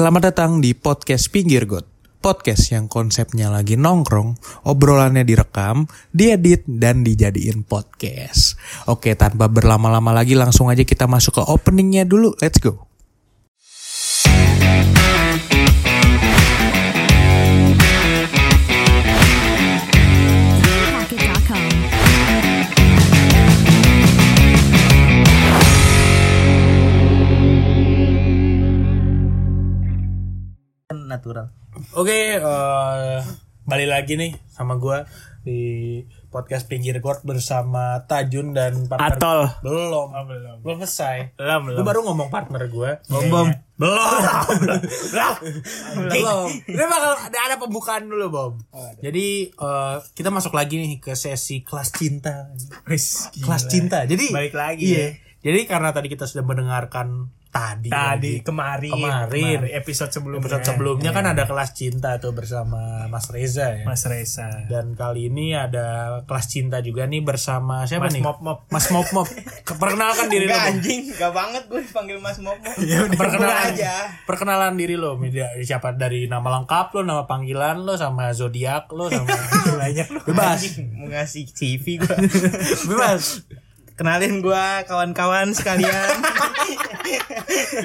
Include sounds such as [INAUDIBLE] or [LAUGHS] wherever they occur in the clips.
Selamat datang di podcast Pinggir Got. Podcast yang konsepnya lagi nongkrong, obrolannya direkam, diedit, dan dijadiin podcast. Oke, tanpa berlama-lama lagi langsung aja kita masuk ke openingnya dulu. Let's go. Natural. Oke, eh, balik lagi nih sama gua di podcast Pinggir Got bersama Tajun dan partner. Atol. Belum. Oh, belum. Belum selesai. Belum, Gue belum. baru ngomong partner gue. Bom bom. Belum. Belum. Belum. Ini bakal ada, ada pembukaan dulu, Bom. Jadi eh, kita masuk lagi nih ke sesi kelas cinta. Kelas cinta. Jadi Balik lagi Iya. ya. Jadi karena tadi kita sudah mendengarkan tadi Tadi lagi, kemarin, Kemarin. episode sebelumnya. episode sebelumnya kan ada kelas cinta tuh bersama Mas Reza ya. Mas Reza. Dan kali ini ada kelas cinta juga nih bersama siapa Mas nih? Mop Mop. Mas Mop Mop. [LAUGHS] Perkenalkan diri lo. Enggak anjing, gak banget gue dipanggil Mas Momo. perkenalan aja. perkenalan diri lo media siapa dari nama lengkap lo nama panggilan lo sama zodiak lo sama [LAUGHS] banyak lo bebas mau ngasih CV gue. [LAUGHS] bebas Kenalin gue kawan-kawan sekalian.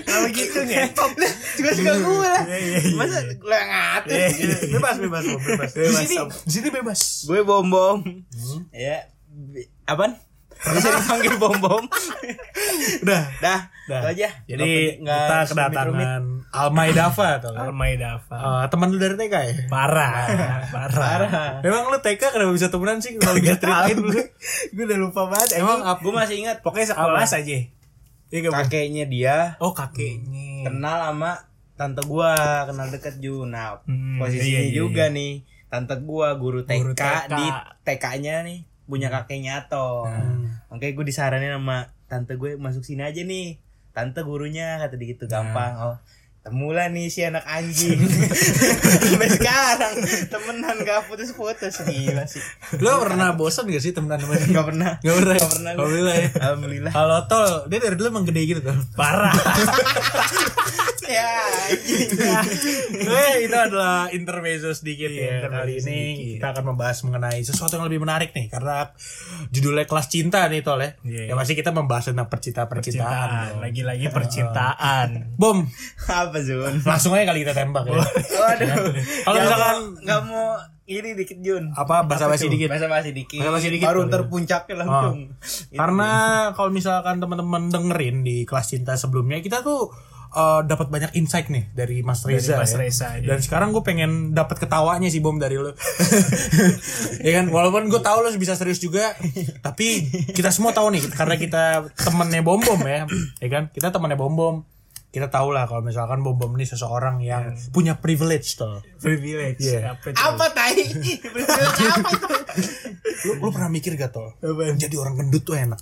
Kalau gitu ngetop. Juga suka gue lah. Iya, Masa lo yang ngatur? bebas bebas bebas di Bebas, sini di sini bebas Gue bom bom. Ya, bi- apaan? Bisa dipanggil bom bom. udah Dah, Dah. itu aja. jadi kita kedatangan Almay Dava tuh Almay Dava. Eh, teman lu dari TK ya Parah, parah. Parah. Memang lu TK kenapa bisa temenan sih kalau bisa ceritain lu Gue udah lupa banget. Emang apa? Gue masih ingat pokoknya sekelas aja. Iya kakeknya dia. Oh kakeknya. Kenal sama tante gua kenal deket Ju nah Hmm, posisinya iya, iya, juga nih tante gua guru TK, Guru TK. di TK-nya nih punya kakeknya Ato. Makanya gue disaranin sama tante gue masuk sini aja nih tante gurunya kata dia gitu gampang. Oh temulah nih si anak anjing [LAUGHS] sampai sekarang temenan gak putus-putus gila sih lu pernah bosan gak sih temenan dia gak pernah Gak pernah. Gak pernah. Alhamdulillah ya. alhamdulillah Kalau tol, dia dari dulu emang gede gitu tuh. Parah. [LAUGHS] ya anjing. Eh, itu adalah intermezzo sedikit Iya, ya. Kali ini sedikit. kita akan membahas mengenai sesuatu yang lebih menarik nih karena judulnya kelas cinta nih tol ya. Iya. Ya pasti kita membahas tentang. Percintaan. dong. Lagi-lagi percintaan. Bom, apa Zun [LAUGHS] langsung aja kali kita tembak ya. Waduh. Kalau Nggak misalkan nggak mau ini dikit Jun. apa bahasa basi dikit. Bahasa basi dikit. Basa-basi dikit Baru boleh. ntar puncaknya langsung. Itu. [LAUGHS] Karena kalau misalkan teman-teman dengerin di kelas cinta sebelumnya kita tuh eh, dapat banyak insight nih dari Mas Reza. Mas ya. Reza, iya. Dan sekarang gue pengen dapat ketawanya sih bom dari lo. [LAUGHS] ya kan, walaupun gue tahu lo bisa serius juga, tapi kita semua tahu nih karena kita temennya bom bom ya, ya kan, kita temennya bom bom. Kita tahu lah kalau misalkan bom bom ini seseorang yang punya privilege tuh. Privilege. Iya. Apa itu? apa tai? [LAUGHS] apa itu? Lu, lu pernah mikir gak tuh? Jadi orang gendut tuh enak.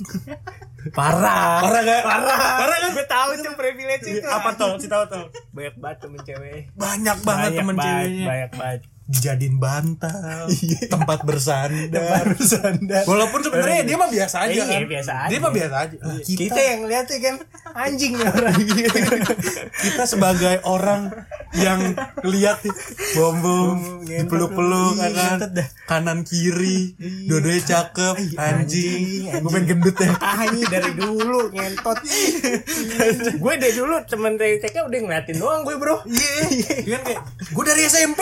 [LAUGHS] Parah. Parah gak? Parah. Parah kan? Gue tahu tuh privilege itu. Apa tuh? Kita tahu tuh. Banyak banget temen cewek. banyak banget Banyak temen ceweknya Banyak banget. Dijadiin bantal [LAUGHS] tempat bersandar. Tempat bersandar. walaupun sebenarnya dia mah biasa aja Iya, kan. biasa aja. dia mah biasa aja. Nah, Kita, kita yang lihatnya kan anjing orang. [LAUGHS] kita sebagai orang yang lihat bom bom dipeluk-peluk Iya, kan. ngentot dah. kanan kiri dua-duanya cakep anjing. gue pengen gendut ya. Anjing dari dulu ngentot. [LAUGHS] gue dari dulu temen dari TK udah ngeliatin doang gue bro. iya. Kan kayak gue dari SMP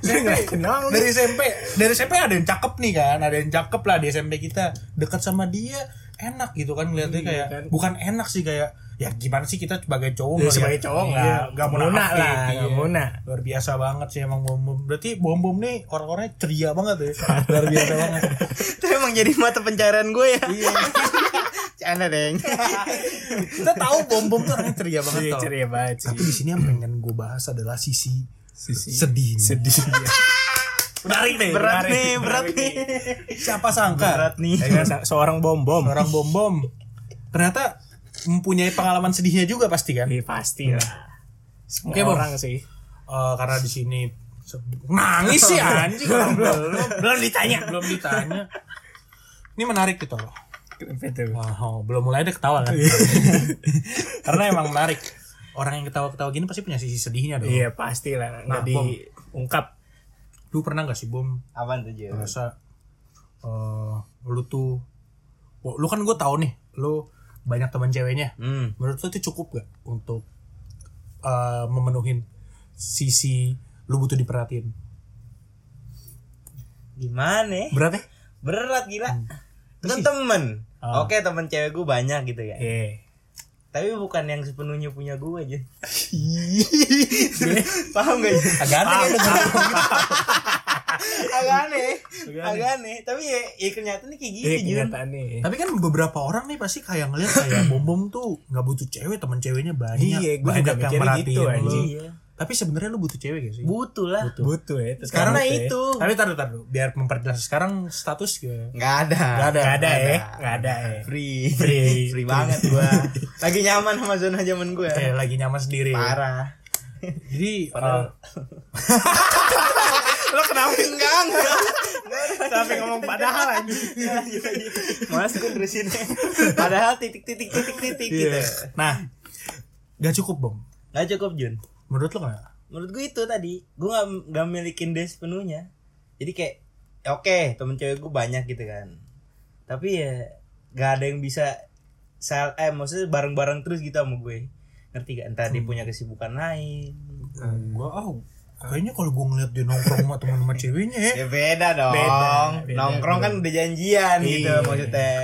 SMP ngeliatin doang lu. dari SMP dari SMP ada yang cakep nih kan ada yang cakep lah di SMP kita dekat sama dia enak gitu kan ngeliatnya Iya, kayak kan. bukan enak sih kayak ya gimana sih kita sebagai cowok Ya, sebagai cowok iya, nggak nggak munafik, lah, nggak iya. muna. luar biasa banget sih emang bom bom berarti bom bom nih orang-orangnya ceria banget ya [LAUGHS] luar biasa banget Itu emang jadi mata pencarian gue ya. Iya. [LAUGHS] Canda deng. kita tahu bom bom tuh orangnya ceria banget Iya ceria banget sih. tapi di sini yang pengen gue bahas adalah sisi Sisi- sedih Sedih. [LAUGHS] menarik nih Berat menarik. nih, berat nih. siapa sangka Berat nih. Kan, seorang bom bom. orang bom bom ternyata mempunyai pengalaman sedihnya juga pasti kan Iya pasti lah. Bom. orang sih. Eh, karena di sini nangis sih anjing [LAUGHS] orang belum Belum ditanya. belum ditanya ini menarik gitu loh. Wow, belum mulai ada ketawa kan [LAUGHS] karena emang menarik orang yang ketawa-ketawa gini pasti punya sisi sedihnya dong. Iya pasti lah Nah, nggak diungkap. Lu pernah gak sih bom Apaan tuh Jun? ngerasa eh lu tuh Wah, lu kan gue tahu nih lu banyak teman ceweknya Hmm. menurut lu itu cukup gak untuk eh memenuhin sisi lu butuh diperhatiin Gimana ya? berat ya Berat gila. Itu kan temen. Ah. Oke temen cewek gue banyak gitu ya. Iya. Tapi bukan yang sepenuhnya punya gue aja. Paham gak Jun? agak aneh Agak aneh. Agak aneh. Tapi ya, ya kenyataannya kayak gitu Iya Jun. kenyataan nih. tapi kan beberapa orang nih pasti kayak ngeliat kayak [CLEARS THROAT] bom bom tuh nggak butuh cewek teman ceweknya banyak Iya, banyak juga yang mikirnya merhatiin gitu, anjing. Iya. tapi sebenarnya lu butuh cewek gak sih Butuh lah. Butuh ya. terus Karena butuh ya. itu. tapi taruh taruh biar memperjelas sekarang status gue Nggak ada. Nggak ada. Nggak ada Nggak ya. Nggak ada ya. Free. Free. Free banget gua. [LAUGHS] Lagi nyaman sama zona zaman gue. kayak lagi nyaman sendiri Parah. jadi eh, [LAUGHS] Lo kenapa Enggak, enggak. sampai ngomong padahal anjing? Mas gue terusin. Padahal titik-titik titik-titik gitu. nah gak cukup bom Nggak cukup Jun. Menurut lo kenapa Menurut gue itu tadi, gue nggak nggak milikin dia sepenuhnya. Jadi kayak, ya oke temen cewek gue banyak gitu kan. Tapi ya gak ada yang bisa sel eh maksudnya bareng-bareng terus gitu sama gue. Ngerti gak? Entah dia punya kesibukan lain. gua oh kayaknya kalau gua ngeliat dia nongkrong sama teman sama ceweknya ya Ya beda dong. Beda, beda, nongkrong kan udah janjian gitu Iya. maksudnya.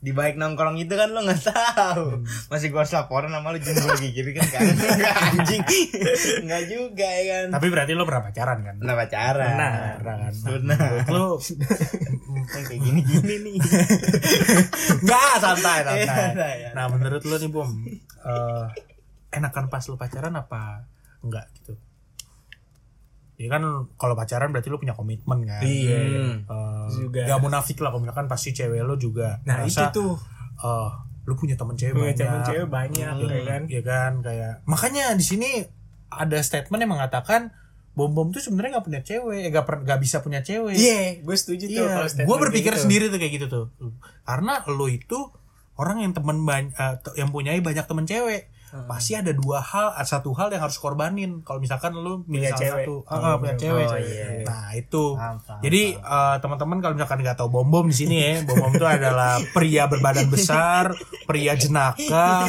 Di baik nongkrong itu kan lo nggak tahu. Masih gua harus laporan sama lu jenggo lagi gitu kan [LAUGHS] kan. Anjing. [LAUGHS] Enggak juga ya kan. tapi berarti lo pernah pacaran kan Pernah pacaran. Pernah. pernah kan Nah, Pernah. lo [LAUGHS] kayak gini-gini nih. Enggak, santai, santai. Santai, ya. Nah, menurut lo nih, Bom, eh enakan pas lo pacaran apa enggak gitu? Ya kan kalau pacaran berarti lo punya komitmen kan. Iya. Hmm. Eh, Juga. Gak munafik lah kalau misalkan pasti cewek lo juga Nah itu ngerasa, tuh eh, lo punya temen cewek punya banyak. temen cewek banyak ya kan. Iya kan kayak makanya di sini ada statement yang mengatakan bom bom tuh sebenarnya nggak punya cewek, eh, gak, per- gak bisa punya cewek. Iya, gue setuju tuh. Iya, kalau statement gue berpikir gitu. sendiri tuh kayak gitu tuh. Karena lo itu orang yang temen banyak, yang punya banyak temen cewek. Pasti ada dua hal, ada satu hal yang harus korbanin. Kalau misalkan lo milih cewek. satu, Oh, Ah, punya cewek. cewek. Nah itu. Paham, paham, Jadi eh, teman-teman kalau misalkan nggak tahu bom bom di sini ya, bom bom itu adalah pria berbadan besar, pria jenaka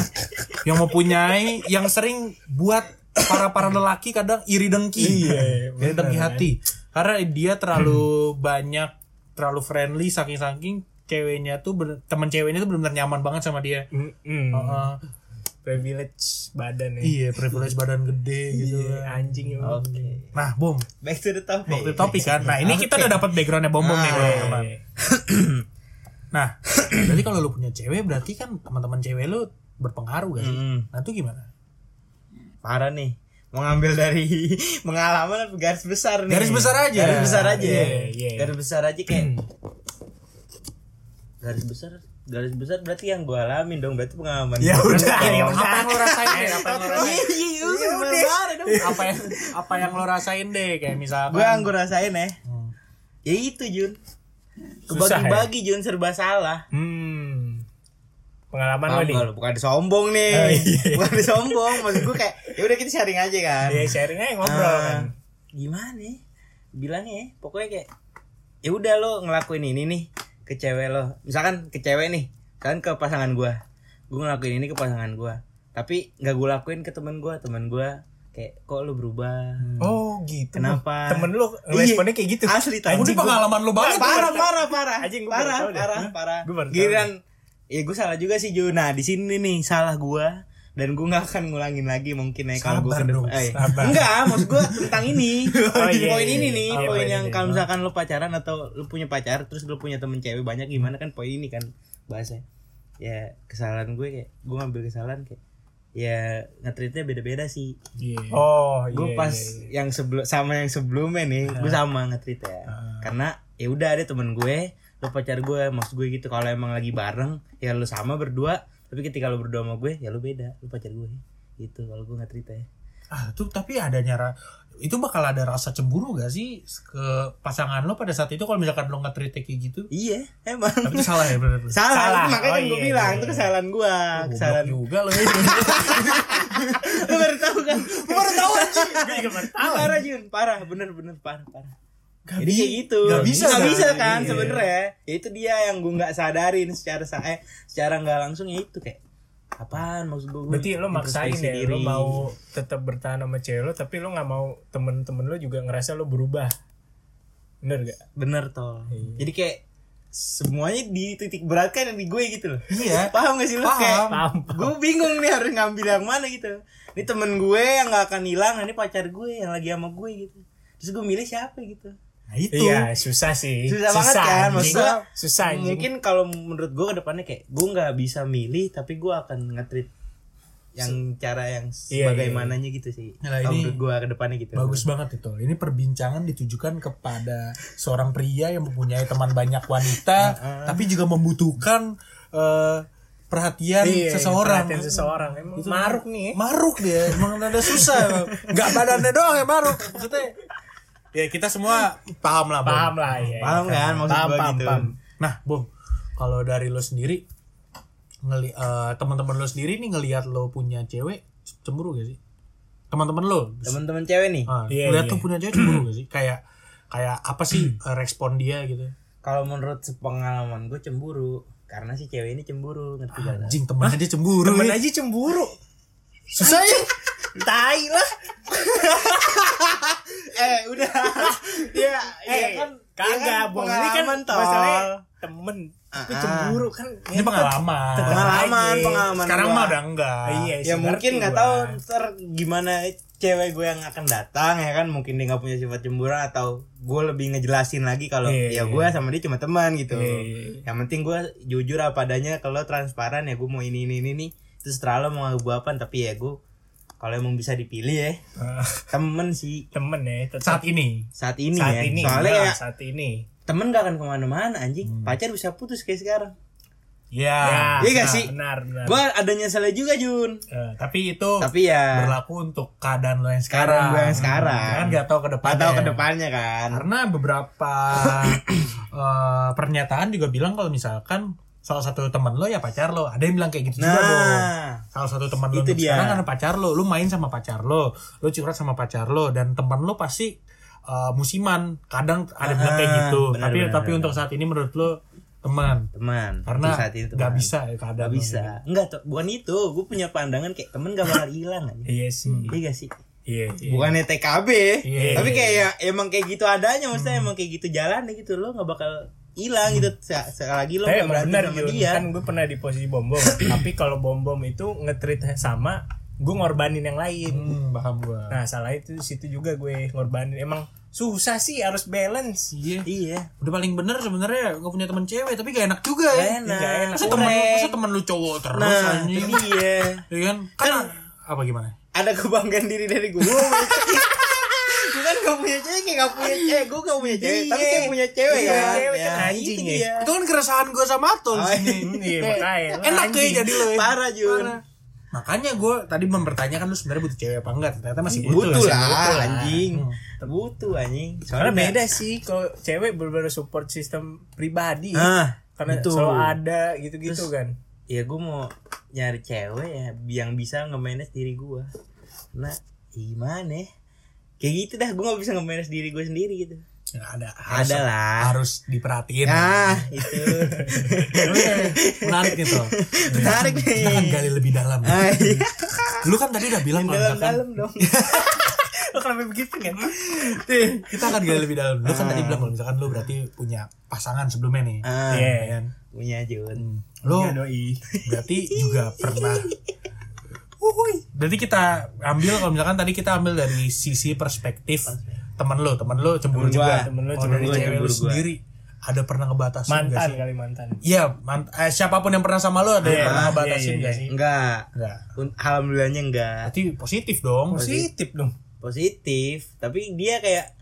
yang mempunyai, yang sering buat para para lelaki kadang iri dengki, Iya, iri dengki hati, karena dia terlalu banyak, terlalu friendly saking saking ceweknya tuh teman ceweknya tuh benar-benar nyaman banget sama dia. Mm-mm. Heeh. Privilege badan ya. iya, privilege badan gede gitu. Iya, anjing emang. Oke. Nah, bom, Back to the topic. waktu topik kan. Nah, ini kita udah dapat backgroundnya bom bom nih, Iya, teman-teman. [CLEARS THROAT] Nah, berarti kalau lu punya cewek berarti kan teman-teman cewek lu berpengaruh gak sih? Mm. Nah, itu gimana? Parah nih. Mau ngambil dari [LAUGHS] pengalaman garis besar nih. Garis besar aja. Garis besar aja. Iya, iya. Garis besar aja kayak [CLEARS THROAT] garis besar garis besar berarti yang gue alamin dong berarti pengalaman Ya udah, Apa yang lo rasain deh? Apa yang lo rasain? Iya, iya, iya, apa yang apa yang lo rasain deh? Kayak misalkan Gue yang gue rasain ya. Hmm. Ya itu Jun. Susah, ya? Kebagi-bagi Jun serba salah. Hmm. Pengalaman lo nih. bukan sombong nih. Oh, iya. Bukan sombong, maksud gue kayak ya udah kita sharing aja kan. Ya sharing aja ngobrol Ah, kan. Gimana ya? Bilangnya ya, pokoknya kayak ya udah lo ngelakuin ini nih ke cewek lo. Misalkan ke cewek nih, kan ke pasangan gua. Gua ngelakuin ini ke pasangan gua. Tapi nggak gue lakuin ke teman gua, teman gua kayak kok lo berubah. Oh gitu. Kenapa? Temen lu Iya. responnya kayak gitu. Asli Ini anjing. pengalaman lo banget. parah, parah, parah, Anjing, gua parah, parah, parah. Gua Giliran, ya gue salah juga sih Ju. Nah di sini nih salah gua dan gue nggak akan ngulangin lagi mungkin ya kalau gue Sabar ke dong, depan. Eh, enggak, maksud gue tentang ini. [LAUGHS] Oh, iya, poin iya, ini iya. nih, Iya, poin poin yang ini. kalau misalkan lu pacaran atau lu punya pacar terus lu punya temen cewek banyak gimana kan poin ini kan bahasanya. Ya kesalahan gue kayak gue ngambil kesalahan kayak ya ngetritnya beda-beda sih. Iya. Oh iya. gue pas iya, iya. yang sebelum sama yang sebelumnya nih gue sama ngetrit ya karena ya udah ada temen gue lo pacar gue maksud gue gitu kalau emang lagi bareng ya lo sama berdua tapi ketika lo berdua sama gue ya lo beda lo pacar gue gitu kalau gue ngetrit ya Ah, tuh tapi ada nyara itu bakal ada rasa cemburu gak sih ke pasangan lo pada saat itu kalau misalkan lo nge-treat kayak gitu Iya, emang. tapi itu salah ya bener [LAUGHS] Salah, Salah. makanya Oh, kan gue iya, bilang iya, itu iya. kesalahan gua, kesalahan juga lo ini [LAUGHS] Lu baru tahu kan? Lu baru tahu. Gue tahu. Parah Jun, parah, bener bener parah parah. Gak Jadi kayak gitu. gak bisa Nggak kan? bisa kan Iya. sebenarnya. Ya itu dia yang gue nggak sadarin secara sa eh, secara nggak langsung ya itu kayak apaan maksud gue. Berarti lo maksain ya, lo mau tetap bertahan sama cewek lo, tapi lo nggak mau temen-temen lo juga ngerasa lo berubah. Bener gak? bener toh. Iya. Jadi kayak semuanya di titik berat kan di gue gitu loh. Iya. [LAUGHS] Paham gak sih lo Paham. kayak Paham, gue bingung nih harus ngambil yang mana gitu. Ini temen gue yang gak akan hilang, ini pacar gue yang lagi sama gue gitu. Terus gue milih siapa gitu. Nah itu Iya, susah sih. Susah banget kan, anjing. maksud gua, susah anjing. mungkin kalau menurut gue ke depannya kayak gue nggak bisa milih tapi gue akan nge-treat yang cara yang Iya, bagaimananya gitu sih Nah, ini menurut gue ke depannya gitu Bagus banget itu. Ini perbincangan ditujukan kepada seorang pria yang mempunyai teman banyak wanita, tapi juga membutuhkan eh, perhatian Iya, seseorang. perhatian seseorang. Emang maruk nih. ya. Maruk dia, emang ada susah. Nggak badannya doang yang maruk. Maksudnya, ya kita semua paham lah, Bom. Paham lah ya. paham kan maksud Paham, gue paham, gitu paham. Nah, Bom, kalau dari lo sendiri, ngeli eh, teman-teman lo sendiri nih ngelihat lo punya cewek cemburu gak sih? Teman-teman lo, teman-teman cewek nih Ah, Iya, lihat iya. tuh punya cewek cemburu gak sih? Kayak kayak apa sih [CLEARS THROAT] eh, respon dia gitu? kalau menurut sepengalaman gue cemburu karena si cewek ini cemburu ngerti gak Anjing temennya dia cemburu. Temen ya. aja cemburu. Susah ya? Tai lah. eh udah ya Eh, ya kan kagak. Ini kan pengalaman tol masalahnya temen. Tapi Ah, ah. cemburu kan. Ini pengalaman. pengalaman pengalaman Sekarang gua. mah udah enggak. Iya, ya sih, mungkin nggak tahu ntar gimana cewek gue yang akan datang ya kan mungkin dia nggak punya sifat cemburu atau gue lebih ngejelasin lagi kalau Iya, ya gue sama dia cuma teman gitu Iya. yang penting gue jujur apa adanya kalau transparan ya gue mau ini ini ini nih terus terlalu mau gue apa tapi ya gue kalau emang bisa dipilih ya [LAUGHS] temen sih temen ya. tetap. Saat ini. saat ini saat ya ini. soalnya ya saat ini. temen gak akan ke mana-mana anjing pacar bisa putus kayak sekarang Ya. Iya gak nah, sih? Benar, benar. gue ada nyeselnya juga Jun Eh, tapi itu tapi ya berlaku untuk keadaan lo yang Keadaan sekarang. gue yang sekarang. Kan nggak tahu ke Gak tahu ke depannya kan Karena beberapa [COUGHS] eh, pernyataan juga bilang kalau misalkan salah satu teman lo ya pacar lo, ada yang bilang kayak gitu juga Nah. dong. Salah satu teman lo Itu dia. sekarang kan pacar lo, lo main sama pacar lo, lo curhat sama pacar lo dan teman lo pasti eh, musiman. Kadang ada yang bilang kayak Ah, gitu. benar, tapi benar, tapi benar. untuk saat ini menurut lo teman. teman Karena saat itu nggak teman. bisa ya keadaan Gak bisa enggak tuh bukan itu gue punya pandangan kayak temen gak bakal hilang aja Iya sih. iya gak sih Iya, iya. bukannya TKB Iya. tapi kayak ya emang kayak gitu adanya maksudnya emang kayak gitu jalan gitu lo gak bakal hilang gitu Se- sekali lagi lo Tapi gak emang berantem benar sama Jun. dia kan gue pernah di posisi bom bom [CLEARS THROAT] tapi kalau bom bom itu ngetrit sama gue ngorbanin yang lain Hmm, paham gua. nah salah itu situ juga gue ngorbanin emang susah sih harus balance Iya. iya Udah paling bener sebenarnya gak punya teman cewek tapi gak enak juga ya. Gak enak. Gak enak. Masa temen, masa temen lu cowok terus nah anjing. itu dia Iya kan? Kan apa gimana? ada kebanggaan diri dari gue [LAUGHS] gue kan gak punya cewek kayak gak punya cewek gue gak punya cewek tapi kayak punya cewek Iya, kan cewek kan Ya, anjing itu ya. Itu kan keresahan gue sama Atul Oh, sini. iya [LAUGHS] Enak kayak jadi lo. ya. parah Jun. Makanya gue tadi mempertanyakan lu sebenarnya butuh cewek apa enggak? Ternyata masih butuh. butuh lah Butuh lah. anjing Hmm. butuh anjing Soalnya Soalnya beda sih kalau cewek bener support sistem pribadi. ah Karena itu. selalu ada gitu-gitu kan. ya gue mau nyari cewek ya yang bisa nge-manage diri gue nah gimana ya? Kayak gitu dah gue gak bisa nge-manage diri gue sendiri gitu Ya, ada harus, Ada lah. harus diperhatiin. nah [LAUGHS] itu Oke, menarik nih tuh. Menarik nih. Kita kan gali lebih dalam. ya. Ah, iya. [LAUGHS] Lu kan tadi udah bilang kalau misalkan dalam-dalam dong [LAUGHS] Lo kenapa begitu kan? Kita akan gali lebih dalam. Lu kan tadi bilang kalau misalkan lu berarti punya pasangan sebelumnya nih. ah, Iya. Ya kan? punya Jun Lu Iya, doi. berarti juga pernah Uhuy. Berarti kita ambil kalau misalkan tadi kita ambil dari sisi perspektif teman lo, teman lo cemburu Temen juga. gua. Temen lo cemburu dari gua, cewek lo cemburu gua. sendiri ada pernah ngebatasin nggak Mantan sih? kali mantan. Iya, mant- eh, siapa pun yang pernah sama lo ada yang Iya, pernah iya, ngebatasin iya, nggak iya. sih? enggak Enggak. Alhamdulillahnya enggak Berarti positif dong. Positif dong. positif tapi dia kayak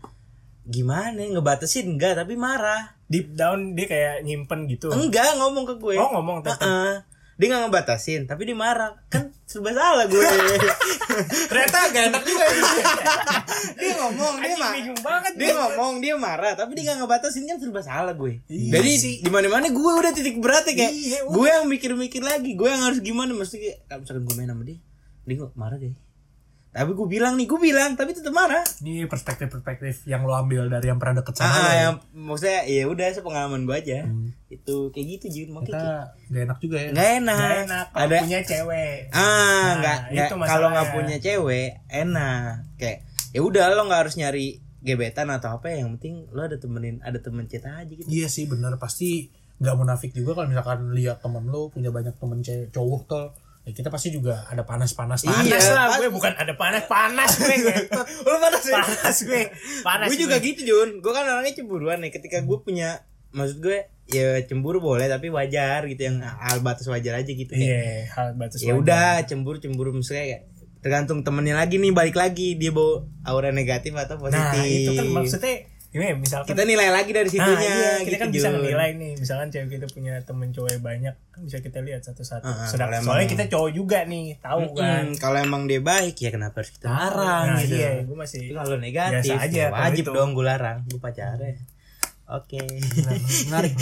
gimana ngebatasin enggak tapi marah Deep down dia kayak nyimpen gitu. enggak ngomong ke gue Oh, ngomong tetep. Heeh. Dia nggak ngebatasin tapi dia marah. Kan serba salah gue. [LAUGHS] Ternyata gak enak juga ya. dia ngomong dia banget dia ngomong dia marah tapi dia nggak ngebatasin kan serba salah gue. Iya jadi di mana mana gue udah titik beratnya kayak Iya, gue yang mikir-mikir lagi. Gue yang harus gimana mesti kayak kalau misalkan gue main sama dia dia nggak marah deh tapi gue bilang nih gue bilang tapi tetap marah Ini perspektif-perspektif yang lo ambil dari yang pernah deket sama lo. ah, ya. yang maksudnya ya udah sepengalaman gue aja itu kayak gitu Jun makanya Kita gak enak juga ya. nggak enak, Gak enak kalau ada punya cewek. ah Nah, nggak nggak itu kalau nggak punya cewek enak kayak ya udah lo nggak harus nyari gebetan atau apa yang penting lo ada temenin ada temen chat aja gitu Iya sih bener pasti nggak munafik juga kalau misalkan lihat temen lo punya banyak temen cewek cowok tuh ya kita pasti juga ada panas-panas. Iya. Panas lah pas- gue bukan ada panas panas gue. [LAUGHS] Lo panas ya? panas gue. Panas gue juga gitu Jun. Gue kan orangnya cemburuan nih. Ketika gue punya maksud gue ya cemburu boleh tapi wajar gitu. Yang hal batas wajar aja gitu kayak iya hal batas ya udah cemburu cemburu misalnya kayak tergantung temennya lagi nih balik lagi. Dia bawa aura negatif atau positif. Nah itu kan maksudnya ini misalkan kita nilai lagi dari Nah, situnya iya, kita gitu, kan bisa Jun. menilai nih, misalkan cewek kita punya temen cowok banyak, kan bisa kita lihat satu-satu. Ah, ah, kalau soalnya emang- kita cowok juga nih, tahu kan. Mm, kalau emang dia baik ya kenapa harus kita larang Nah, gitu iya, gue masih kalau negatif Biasa aja, ya wajib itu. dong gue larang gue pacarnya oke menarik, menarik.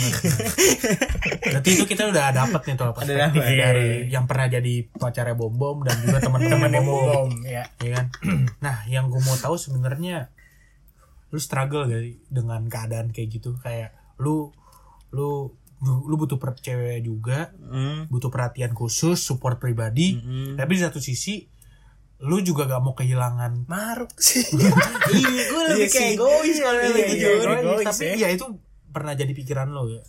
Berarti itu kita udah dapet nih tuh perspektif dapet. dari yang pernah jadi pacarnya bom bom dan juga teman-teman bom. bom, ya. ya kan [CLEARS THROAT] nah yang gue mau tahu sebenarnya lu struggle gak sih dengan keadaan kayak gitu kayak lu lu lu butuh per cewek juga Hmm. butuh perhatian khusus support pribadi Mm-mm. tapi di satu sisi lu juga gak mau kehilangan Maruk [LAUGHS] sih. iya gue lebih Iya kayak egois kalau Iya, lagi iya, tapi ya. ya itu pernah jadi pikiran lo ya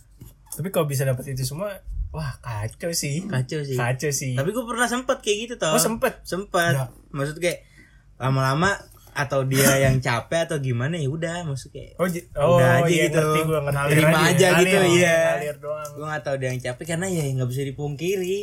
Tapi kalau bisa dapat itu semua, wah kacau sih. kacau sih Kacau sih. tapi gue pernah sempet kayak gitu tau Oh, sempet? sempet Ya. maksud kayak lama-lama atau dia [LAUGHS] yang capek atau gimana ya udah maksud kayak Oh, oh Udah aja iya, gitu. ngerti gue ngalir Terima aja gitu, ngalir, iya. Ngalir doang. gue nggak tahu dia yang capek karena ya nggak bisa dipungkiri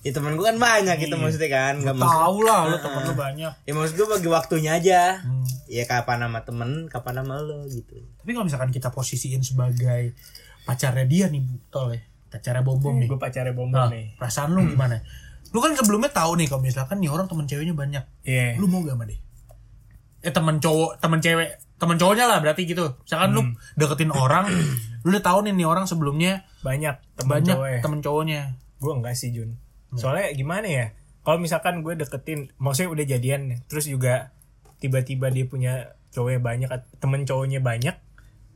ya teman gue kan banyak gitu maksudnya kan nggak maksud tahu lah lu temen lu banyak ya maksud gue bagi waktunya aja Hmm. ya kapan sama temen kapan sama lo gitu tapi kalau misalkan kita posisiin sebagai pacarnya dia nih bu tol ya pacarnya bom bom nih Gue pacarnya bom Nah, nih. perasaan lu gimana? Lu kan sebelumnya tahu nih kalau misalkan nih orang temen ceweknya banyak. Iya. Lu mau gak sama dia? Eh temen cowok, temen cewek, temen cowoknya lah berarti gitu. Misalkan lu deketin orang, [CLEARS THROAT] lu udah tahu nih nih orang sebelumnya Banyak temen banyak cowok ya. temen cowoknya. Gue enggak sih Jun. Soalnya gimana ya? Kalau misalkan gue deketin, maksudnya udah jadian terus juga tiba-tiba dia punya cowoknya banyak, temen cowoknya banyak,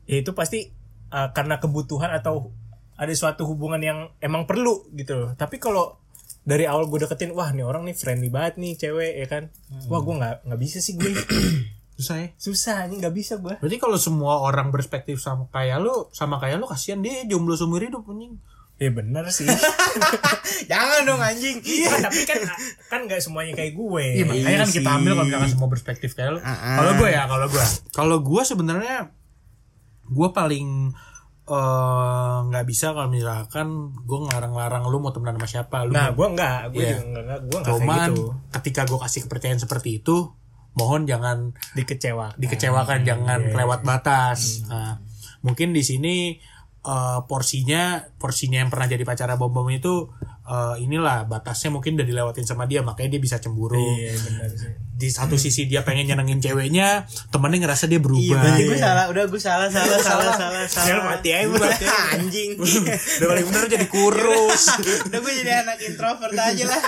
ya itu pasti uh, karena kebutuhan atau ada suatu hubungan yang emang perlu gitu loh. Tapi kalau dari awal gue deketin, wah nih orang nih friendly banget nih cewek ya kan, wah gue nggak nggak bisa sih gue, [CLEARS THROAT] Susah ya. susah nih nggak bisa gue. Berarti kalau semua orang berspektif sama kayak lu, sama kayak lu kasihan dia jomblo seumur hidup anjing. Ya bener sih. [LAUGHS] jangan dong anjing Iya, tapi kan kan nggak semuanya kayak gue. Iya, makanya kan kita sih. ambil kalau misalkan semua perspektif kayak lu. Ah, ah. Kalau gue ya, kalau gue. Kalau gue sebenarnya gue paling eh, nggak bisa kalau misalkan gue ngarang-larang lu mau temenan sama siapa lu Nah, gue enggak, gue Iya. juga enggak, gue cuman gitu. ketika gue kasih kepercayaan seperti itu mohon jangan Dikecewakan. dikecewakan jangan iya, kelewat batas Nah, mungkin di sini eh, porsinya porsinya yang pernah jadi pacara bom bom itu eh, inilah batasnya mungkin udah dilewatin sama dia makanya dia bisa cemburu Iya, benar sih. Di satu sisi dia pengen nyenengin ceweknya temennya ngerasa dia iya berubah berarti gue salah udah gue salah salah salah salah Ya, salah mati aja, mati aja. anjing [LAUGHS] udah paling bener jadi kurus udah gue jadi anak introvert aja lah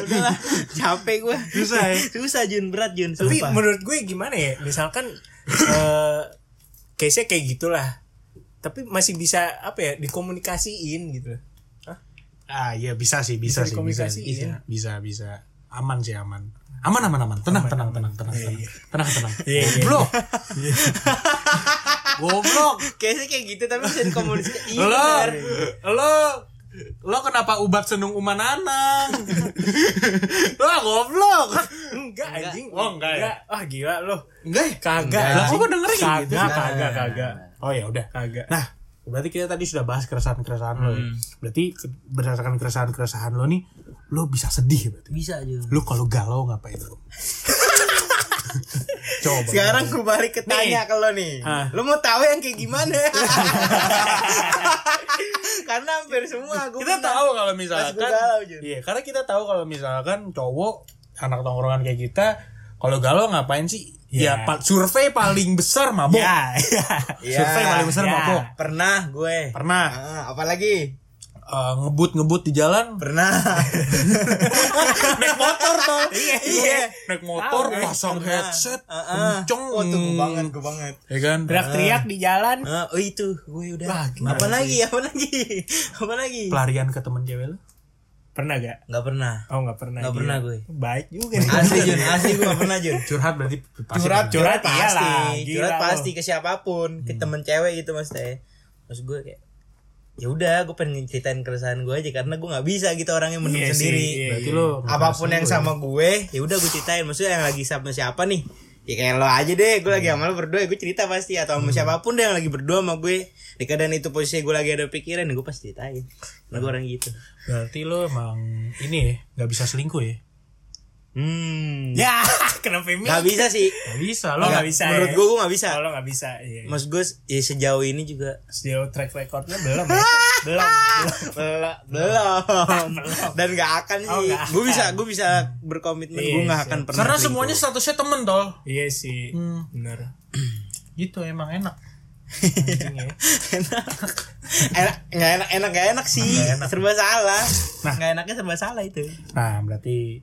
udahlah capek gue Susah ya? susah Jun berat Jun Tapi sumpah. menurut gue gimana ya? Misalkan eh case-nya kayak gitulah. Tapi masih bisa apa ya? Dikomunikasiin gitu. ah iya bisa sih bisa, Bisa sih bisa, dikomunikasiin. bisa bisa bisa aman sih aman aman aman aman tenang tenang tenang tenang tenang tenang tenang Iya, iya, goblok goblok kayaknya kayak gitu tapi bisa dikomunikasikan iya lo lo lo kenapa ubat senung umananang lo goblok Enggak anjing. Oh, enggak ya? Ah gila lo. enggak ya? Kagak. Lah, kok dengerin kagak, gitu? kagak, kagak. oh ya udah Kagak. Nah, berarti kita tadi sudah bahas keresahan-keresahan lo ya. Berarti ke- berdasarkan keresahan-keresahan lo nih, lo bisa sedih berarti. bisa Jun Lo kalau galau ngapain lo? [LAUGHS] Coba. Sekarang gue balik ke tanya ke lo nih. Ah. Lo mau tahu yang kayak gimana? [LAUGHS] Karena hampir semua gue kita tahu kalau misalkan galau, iya karena kita tahu kalau misalkan cowok anak tongkrongan kayak kita kalau galau ngapain sih Ya. ya pa- survei paling besar mabok Ya, ya. survei paling besar ya. mabok Pernah gue. pernah Ah, apalagi? Eh, ngebut ngebut di jalan Pernah. [LAUGHS] naik motor tuh Iya, iya. naik motor Tahu, pasang Pernah. headset kenceng Oh, tuh gue banget, gue banget. ya kan Teriak-teriak di jalan. Ah, oh itu, gue udah. Wah, apa lagi? Apa lagi? [LAUGHS] Apa lagi? pelarian ke temen cewek lu Pernah gak? Gak pernah. Oh nggak pernah. Nggak dia. pernah gue. Baik juga. Asli Jun, asli gue gak pernah Jun. curhat berarti pasti curhat pernah. curhat Curhat pasti iyalah, curhat lo. pasti ke siapa pun ke temen cewek gitu maksudnya maksud gue kayak ya udah gue pengen ceritain keresahan gue aja karena gue nggak bisa gitu orangnya mendem Iya sih, sendiri. iya, berarti lu apa pun yang sama gue ya udah gue ceritain. Maksudnya yang lagi sama siapa nih? Ya kayak lo aja deh gue lagi sama lo berdua gue cerita pasti. Atau sama siapa pun deh yang lagi berdua sama gue. Di keadaan itu posisi gue lagi ada pikiran gue pasti ceritain. Karena gue orang gitu. Berarti lu emang ini ya nggak bisa selingkuh ya hmm Ya, [LAUGHS] kenapa ini? nggak bisa sih nggak bisa Lo lo nggak bisa. menurut ya? gue gue nggak bisa Kalau nggak bisa, iya. maksud gue ya sejauh ini juga Sejauh track recordnya belum ya? [LAUGHS] belum. belum. belum belum [LAUGHS] dan gak akan sih Oh, nggak gue bisa gue bisa berkomitmen Iya, gue nggak siap. akan pernah karena semuanya statusnya temen tol Iya sih. Hmm. Bener. [CLEARS THROAT] gitu emang enak Anjing ya. enak enak nggak enak enak gak enak sih serba salah nah nggak enaknya serba salah itu nah berarti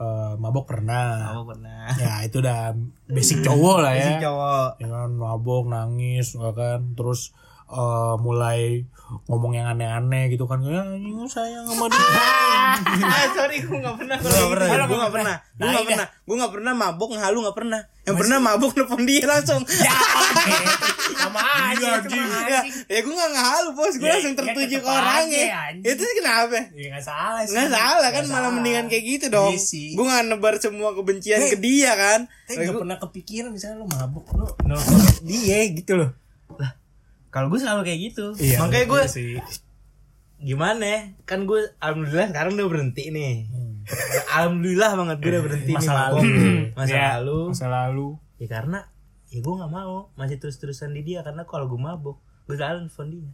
eh, mabok pernah. Kamu pernah. Ya itu udah basic cowok lah ya. Si cowok. Ya kan mabok nangis ya kan. Terus eh, mulai ngomong yang aneh-aneh gitu kan. Ya lu sayang sama dia. [LAUGHS] [LAUGHS] Ah sorry gue nggak pernah gue nggak pernah, gue lu nggak pernah. Gue Nah, nggak iya. pernah. Gue nggak pernah mabuk ngehalu nggak pernah. Yang pernah mabuk nelfon dia langsung. [LAUGHS] Ya. Sama aja Iya, mah, ya, ya gue nggak ngehalu bos. Gue Ya, langsung ya, tertuju ke orangnya. aja, itu sih kenapa? Ya nggak salah sih. nggak salah kan malah mendingan kayak gitu dong. Iya gue nggak nebar semua kebencian ke dia kan. Tapi nggak pernah kepikiran misalnya lo mabuk lo nelfon dia gitu loh. Kalau gue selalu kayak gitu Iya, makanya gue iya sih. gimana ya? kan gue alhamdulillah sekarang udah berhenti nih alhamdulillah banget gue udah berhenti Masa nih lalu. mabok. masa Ya, lalu Masa lalu. ya karena ya gue nggak mau masih terus terusan di dia karena kalau gue mabok gue selalu nelfon dia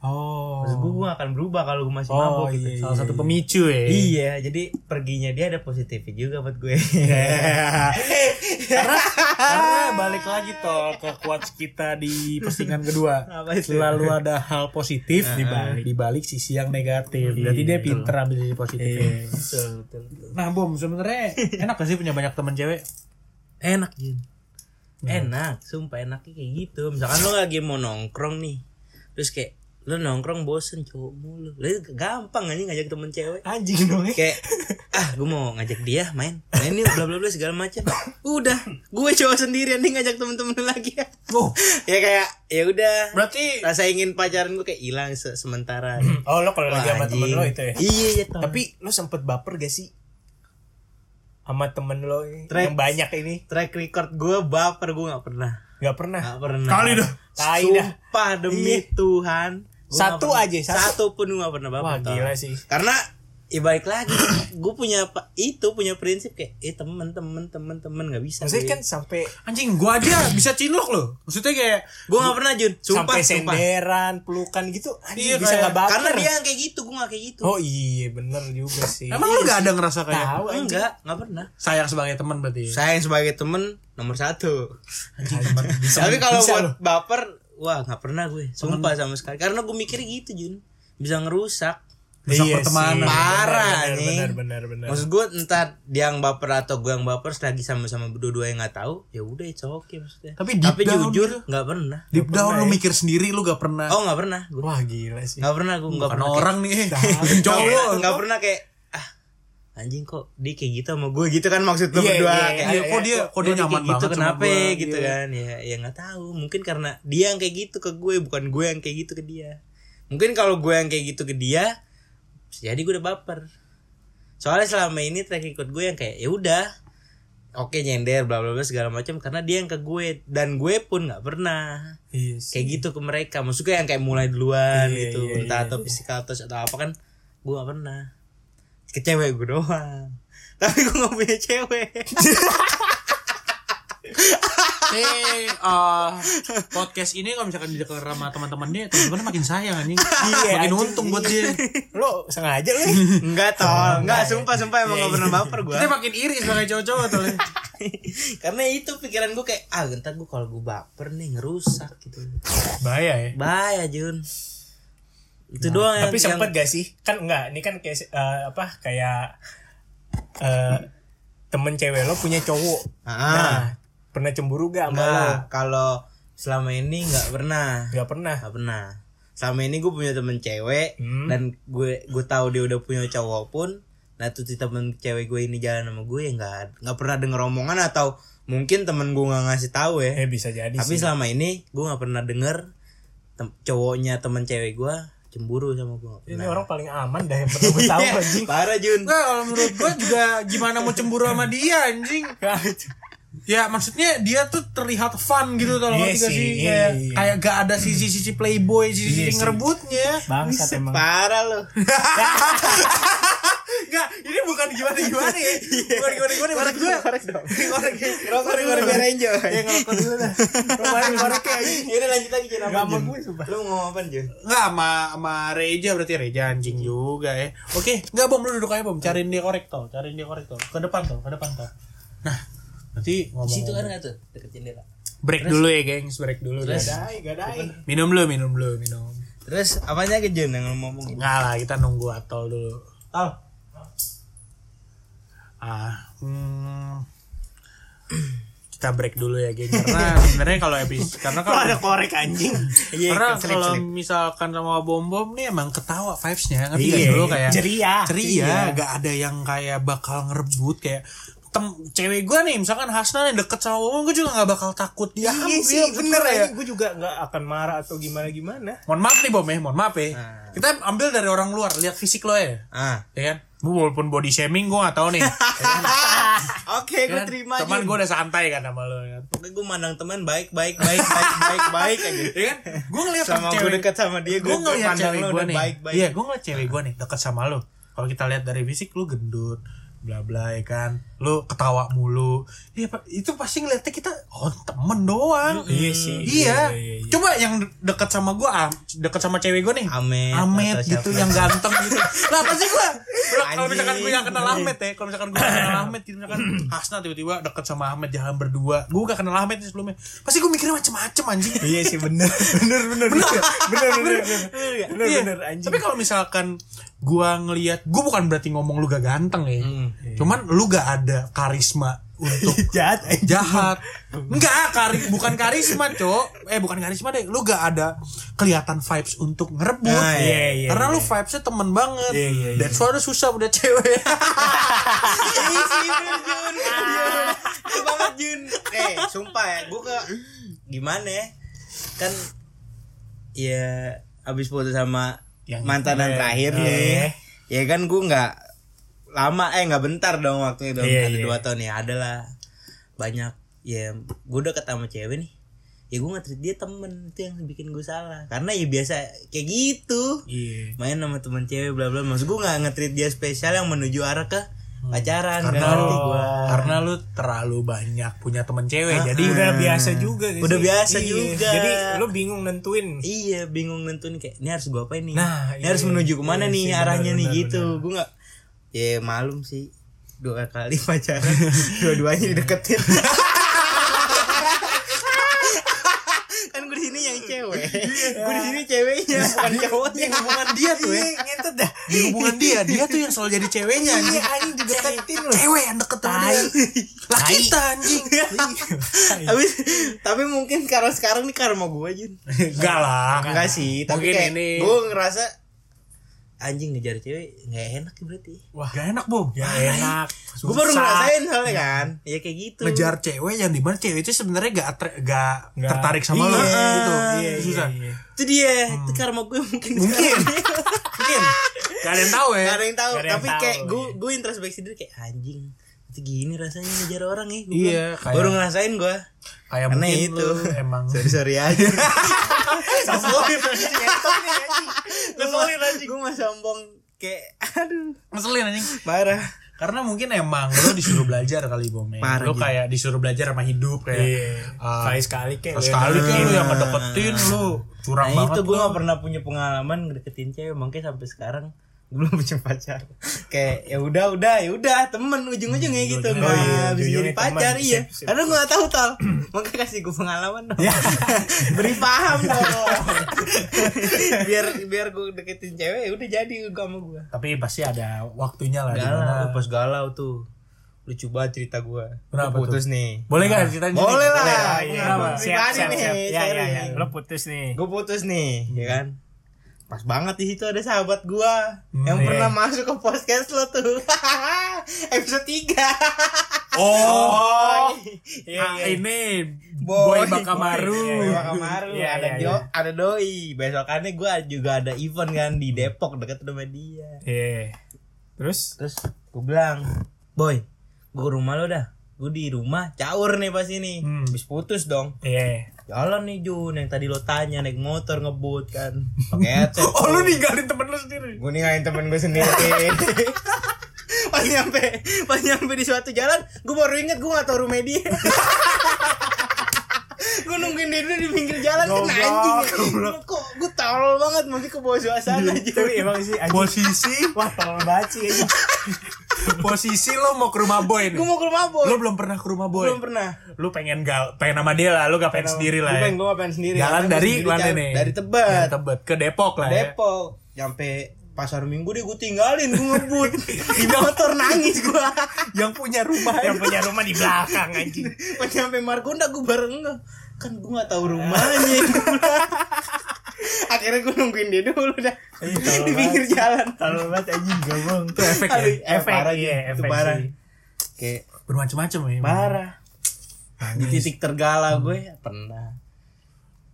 oh. Maksud gue gue gak akan berubah kalau gue masih Oh, mabok. gitu iya, salah satu pemicu ya Iya, jadi perginya dia ada positifnya juga buat gue. [LAUGHS] karena karena balik lagi toh ke quotes kita di postingan kedua. Selalu ada hal positif di balik di balik sisi yang negatif. Berarti dia pinter ambil sisi positifnya. Betul, betul, betul. nah bom sebenarnya enak gak sih punya banyak teman cewek? Enak, Jun. Enak, sumpah enaknya kayak gitu. Misalkan lo lagi mau nongkrong nih. Terus kayak lo nongkrong bosen cowok mulu. Itu gampang aja ngajak temen cewek. Anjing dong ya. Kayak ah gue mau ngajak dia main. Main nih bla bla bla segala macam. Udah, gue cowok sendirian nih ngajak temen-temen lagi. oh ya kayak ya udah berarti rasa ingin pacaran gue kayak hilang se- sementara. Oh lo kalau lagi sama temen anjing. lo itu ya. Iya, ya, Tom. Tapi lo sempet baper gak sih? Sama temen lo Track. yang banyak ini track record gue baper gue nggak pernah. Gak pernah. Gak pernah. Kali dah. Tai dah. Sumpah demi Iya. Tuhan. Satu pernah- aja, satu. Satu pun gue gak pernah baper. Wah gila sih. Karena ya balik lagi, gue punya itu punya prinsip kayak eh temen temen temen temen nggak bisa. Maksudnya kan sampai anjing gua aja bisa cinlok loh maksudnya kayak gue gak pernah Jun. Sumpah, sampai sumpah. senderan, pelukan gitu. Iya, Anjing bisa kayak- nggak baper. Karena dia yang kayak gitu, gue gak kayak gitu. Oh iya bener juga sih. emang lu gak ada ngerasa kayak Tahu anjing. enggak, gak pernah. sayang sebagai teman berarti Sayang sebagai temen nomor satu. anjing bisa Tapi kalau bisa buat loh. baper, wah nggak pernah gue. Sumpah sama sekali. Karena gue mikir gitu Jun, bisa ngerusak. Rusak Iya pertemanan. sih. Parah, bener, nih. bener, bener, bener. Maksud gue entah dia yang baper atau gue yang baper selagi sama-sama berdua-dua yang nggak tahu, ya udah it's okay maksudnya. Tapi deep down jujur gitu. nggak pernah. deep down pernah lu ya. mikir sendiri lu gak pernah Oh nggak pernah. Gue Wah gila sih. nggak pernah gue nggak bukan pernah. orang nih [LAUGHS] kayak- cowok Nggak- nggak pernah kayak anjing kok dia kayak gitu sama gue gitu kan maksud lu Iya, berdua. iya, kayak iya, kok dia kok dia nyaman kayak gitu banget sama kenapa? gua, gitu iya. kan. Ya ya nggak tahu. Mungkin karena dia yang kayak gitu ke gue bukan gue yang kayak gitu ke dia. Mungkin kalau gue yang kayak gitu ke dia jadi gue udah baper. Soalnya selama ini track record gue yang kayak ya udah oke nyender bla bla bla segala macam karena dia yang ke gue dan gue pun nggak pernah Iya sih. kayak gitu ke mereka. Maksudnya yang kayak mulai duluan Iya, gitu iya, entah iya. atau physical touch atau apa kan gue gak pernah ke cewek gue doang tapi gue gak punya cewek Eh, eh, podcast ini kalau misalkan didengar sama teman-temannya, teman-teman makin sayang anjing. makin anjing. untung buat dia. Lo sengaja lu. Enggak tol, enggak sumpah sumpah emang gak pernah baper gua. Kita makin iri sebagai cowok-cowok tuh. Karena itu pikiran gue kayak ah entar gue kalau gue baper nih ngerusak gitu. Bahaya ya. Bahaya Jun. Itu doang yang Tapi sempet gak sih? Kan enggak, ini kan kayak eh, apa kayak eh temen cewek lo punya cowok. Ah. Nah, pernah cemburu gak sama lo? Enggak, kalau selama ini nggak pernah. Gak pernah. Gak pernah. Selama ini gue punya temen cewek Hmm. dan gue gue tahu dia udah punya cowok pun. Nah tuh si temen cewek gue ini jalan sama gue ya nggak nggak pernah denger omongan atau mungkin temen gue nggak ngasih tahu ya. Eh bisa jadi Tapi sih. selama ini gue nggak pernah denger tem- cowoknya temen cewek gue cemburu sama gue. Ini pernah. orang paling aman dah yang [LAUGHS] pernah gue tahu Iya, anjing. Parah Jun. Enggak, kalau menurut gua juga gimana mau cemburu sama dia anjing. [LAUGHS] Ya maksudnya dia tuh terlihat fun gitu kalau gak sih, sih? iya, Kayak, iya. kayak gak ada sisi-sisi playboy, sisi-sisi sih. ngerebutnya. Bangsat emang. Parah lo. [LAUGHS] Enggak, ini bukan gimana-gimana ya. Bukan gimana-gimana maksud gua. Korek dong. Korek. Rokok di korek biar enjoy. Ya ngerokok dulu dah. Kemarin korek kayak Yaudah lanjut lagi Jun. Apa, Gak sama Jun? gue sumpah. Lu mau ngomong apa Jun? Enggak sama sama Reja berarti Reja anjing juga ya. Oke, enggak bom lu duduk aja bom, cariin dia korek tuh, cariin dia korek tuh. Ke depan tuh, ke depan tuh. Nah, nanti Di ngomong. situ kan nggak tuh deket jendela. break dulu ya, gengs, break dulu. Terus? Terus Gadai, gadai. minum dulu, minum dulu, minum. Terus apanya ke Jun yang lu ngomongin? Enggak lah, kita nunggu Atol dulu. Tol. Ah, hmm, [CLEARS THROAT] kita break dulu ya, geng. [LAUGHS] Karena sebenarnya kalau episode karena kalau ada korek anjing? [LAUGHS] Iya, karena selip, kalau selip. misalkan sama bom bom nih emang ketawa vibesnya ngerti Iya, gak sih lu kayak ceria. ceria Iya. gak ada yang kayak bakal ngerebut kayak tem cewek gue nih misalkan Hasna yang deket sama bom gue juga gak bakal takut dia Iya sih, bener ya. Gue juga gak akan marah atau gimana-gimana. mohon maaf nih bom ya mohon maaf ya Ah. kita ambil dari orang luar lihat fisik lo ya Ah. ya kan Gua walaupun body shaming gue gak tau nih? [LAUGHS] Oke, gue kan? terima Jun. gue udah santai kan sama lo kan Pokoknya gue mandang teman baik, baik, baik, baik, baik, baik aja. ya kan gue ngeliat Sama gue deket sama dia, gue gue ngeliat cewek lo gue nih iya gue ngeliat cewek gue nih deket sama lo kalau kita lihat dari fisik lu gendut bla bla ya kan lu ketawa mulu iya Pak. itu pasti ngeliatnya kita oh temen doang Iya sih. iya, Iya, iya, iya. coba yang deket sama gue deket sama cewek gue nih Amet, Amet atau gitu siapa. yang ganteng gitu lah apa sih gue kalau misalkan gue yang kenal Ahmed ya kalau misalkan gue kenal Ahmed gitu misalkan [CLEARS THROAT] Hasna tiba-tiba deket sama Ahmed jalan berdua gue gak kenal Ahmed sebelumnya pasti gue mikirnya macem-macem anjing Iya sih [LAUGHS] bener. Bener bener bener. Bener bener bener. Bener Iya. bener anjing. Tapi kalau misalkan gua ngelihat, gua bukan berarti ngomong lu gak ganteng ya. Hmm. Cuman lu gak ada karisma untuk [LAUGHS] jahat jahat. Enggak, kari bukan karisma, Cok. Eh, bukan karisma deh. Lu gak ada kelihatan vibes untuk ngerebut. Nah, iya, iya, Karena iya. lu vibesnya temen banget. Iya, iya, iya. That's why lu susah udah cewek. [LAUGHS] Iya sih, bener, Jun. Jun. Itu banget Jun. Eh, sumpah ya, gue ke gimana ya? Kan ya abis putus sama Yang mantan itu yang ya. terakhir Iya. nih. Ya kan gue nggak lama eh nggak bentar dong waktunya dong Iya, ada iya. dua tahun ya ada lah banyak ya gue deket sama cewek nih ya gue nggak dia temen itu yang bikin gue salah karena ya biasa kayak gitu Iya. main sama temen cewek bla bla maksud gue nggak nge-treat dia spesial yang menuju arah ke pacaran karena lu, gua karena lu terlalu banyak punya temen cewek. jadi Udah biasa juga gitu Udah biasa Iya. juga. Jadi lu bingung nentuin. iya bingung nentuin kayak ini harus gue apain nih? Nah, ini iya, harus menuju ke mana iya nih sih, arahnya benar, nih? benar, gitu. gue nggak ya malum sih. Dua kali [LAUGHS] pacaran dua-duanya dideketin [LAUGHS] kan gue di sini yang cewek gue di sini ceweknya bukan cowoknya di hubungan dia tuh ya. Iya, ngentot dah. Di hubungan dia, dia tuh yang selalu jadi ceweknya anjing. Iya, anjing dideketin lu. Cewek yang deket sama dia. Lah kita anjing. [LAUGHS] tapi tapi mungkin karena sekarang nih karma gue Jun Enggak lah. enggak sih tapi kayak gue ngerasa anjing ngejar cewek nggak enak ya berarti Wah, gak enak, Bom. Ya enak. gue baru ngerasain soalnya kan ya kayak gitu Ngejar cewek yang di mana cewek itu sebenarnya gak, gak, Nggak. tertarik sama lo Iya. gitu. Iya, Susah. iya, iya. itu dia itu karma gue mungkin Mungkin. [LAUGHS] Mungkin. Gak ada yang tahu ya. Gak ada yang tahu Nggak tapi kayak gue iya. gue introspeksi diri kayak anjing gini rasanya ngejar orang ya Gua Iya, kayak- baru ngerasain gue Kayak Karena mungkin itu. lu emang [LAUGHS] sorry sorry aja Sombongin anjing. [LAUGHS] Ngentot nih anjing. Ngeselin anjing. gue mah sombong kayak aduh ngeselin anjing. parah Karena mungkin emang lo disuruh belajar kali Bom ya. Parah Lo gitu. kayak disuruh belajar sama hidup kayak Iya. ah, Sekali sekali kayak sekali kan lo yang ngedeketin lo curang Nah banget itu gue gak pernah punya pengalaman ngedeketin cewek makanya sampai sekarang gue belum punya pacar. Kayak ya udah udah ya udah temen ujung-ujungnya gitu. ujung- nggak oh iya, bisa jadi ujungnya pacar teman. iya. Sip, sip. karena gue gak tahu tal [LAUGHS] makanya kasih gue pengalaman dong. [LAUGHS] Beri paham dong. [LAUGHS] Biar biar gue deketin cewek ya udah jadi gue sama gue Tapi pasti ada waktunya lah galau di mana. pas galau tuh. Lucu banget cerita gue Kenapa putus nih. Boleh gak ceritain sini? boleh lah. Ah, iya. Pengalaman Siap, pribadi siap, nih siap. Ya, ya, ya. Lo putus nih. gue putus nih ya kan pas banget di situ ada sahabat gua yang iya. pernah masuk ke podcast lo tuh [LAUGHS] episode 3 Oh, Iya, ah, iya. ini Boy Bakamaru. Boy, iya, kemarin Iya, ada iya, dio iya. ada doi besokannya gua juga ada event kan di Depok deket rumah dia Iya. Terus? terus gua bilang boy gua ke rumah lo dah gua di rumah caur nih pas ini Hmm. habis putus dong Iya. Jalan nih Jun. Yang tadi lo tanya naik motor ngebut kan. Pakai headset. [LAUGHS] Oh, lu ninggalin temen lu sendiri. gue ninggalin temen gue sendiri. [LAUGHS] Pas nyampe pas nyampe di suatu jalan gue baru inget gue gak tau rumah dia. [LAUGHS] Gue nungguin dia di pinggir jalan kena anjing. kok gue tolol banget mungkin ke bawah suasana aja Tapi emang sih anjing. Posisi? Wah, tolong banget sih. Posisi lo mau ke rumah Boy nih. gue mau ke rumah boy Lo belum pernah ke rumah Boy. belum pernah Lu pengen gal, pengen sama dia lah, lu gak pengen sendiri lah. gue Ya. pengen gue pengen sendiri Jalan dari sendiri mana jalan- nih? dari Dari tebet Tebet ke Depok lah ya. Depok nyampe pasar minggu deh gue tinggalin gue ngebut di motor nangis gue Yang punya rumah. Yang punya rumah di belakang anjing. [LAUGHS] pas nyampe Margonda gue bareng kan gue gak tahu rumahnya [LAUGHS] akhirnya gue nungguin dia dulu dah [LAUGHS] di pinggir jalan Tolong banget anjing gabung. Itu [LAUGHS] efek ya. Eh, Efek, parah iya, gitu. itu efek parah sih. kayak Bermacam-macam ya. parah di titik tergala gue pernah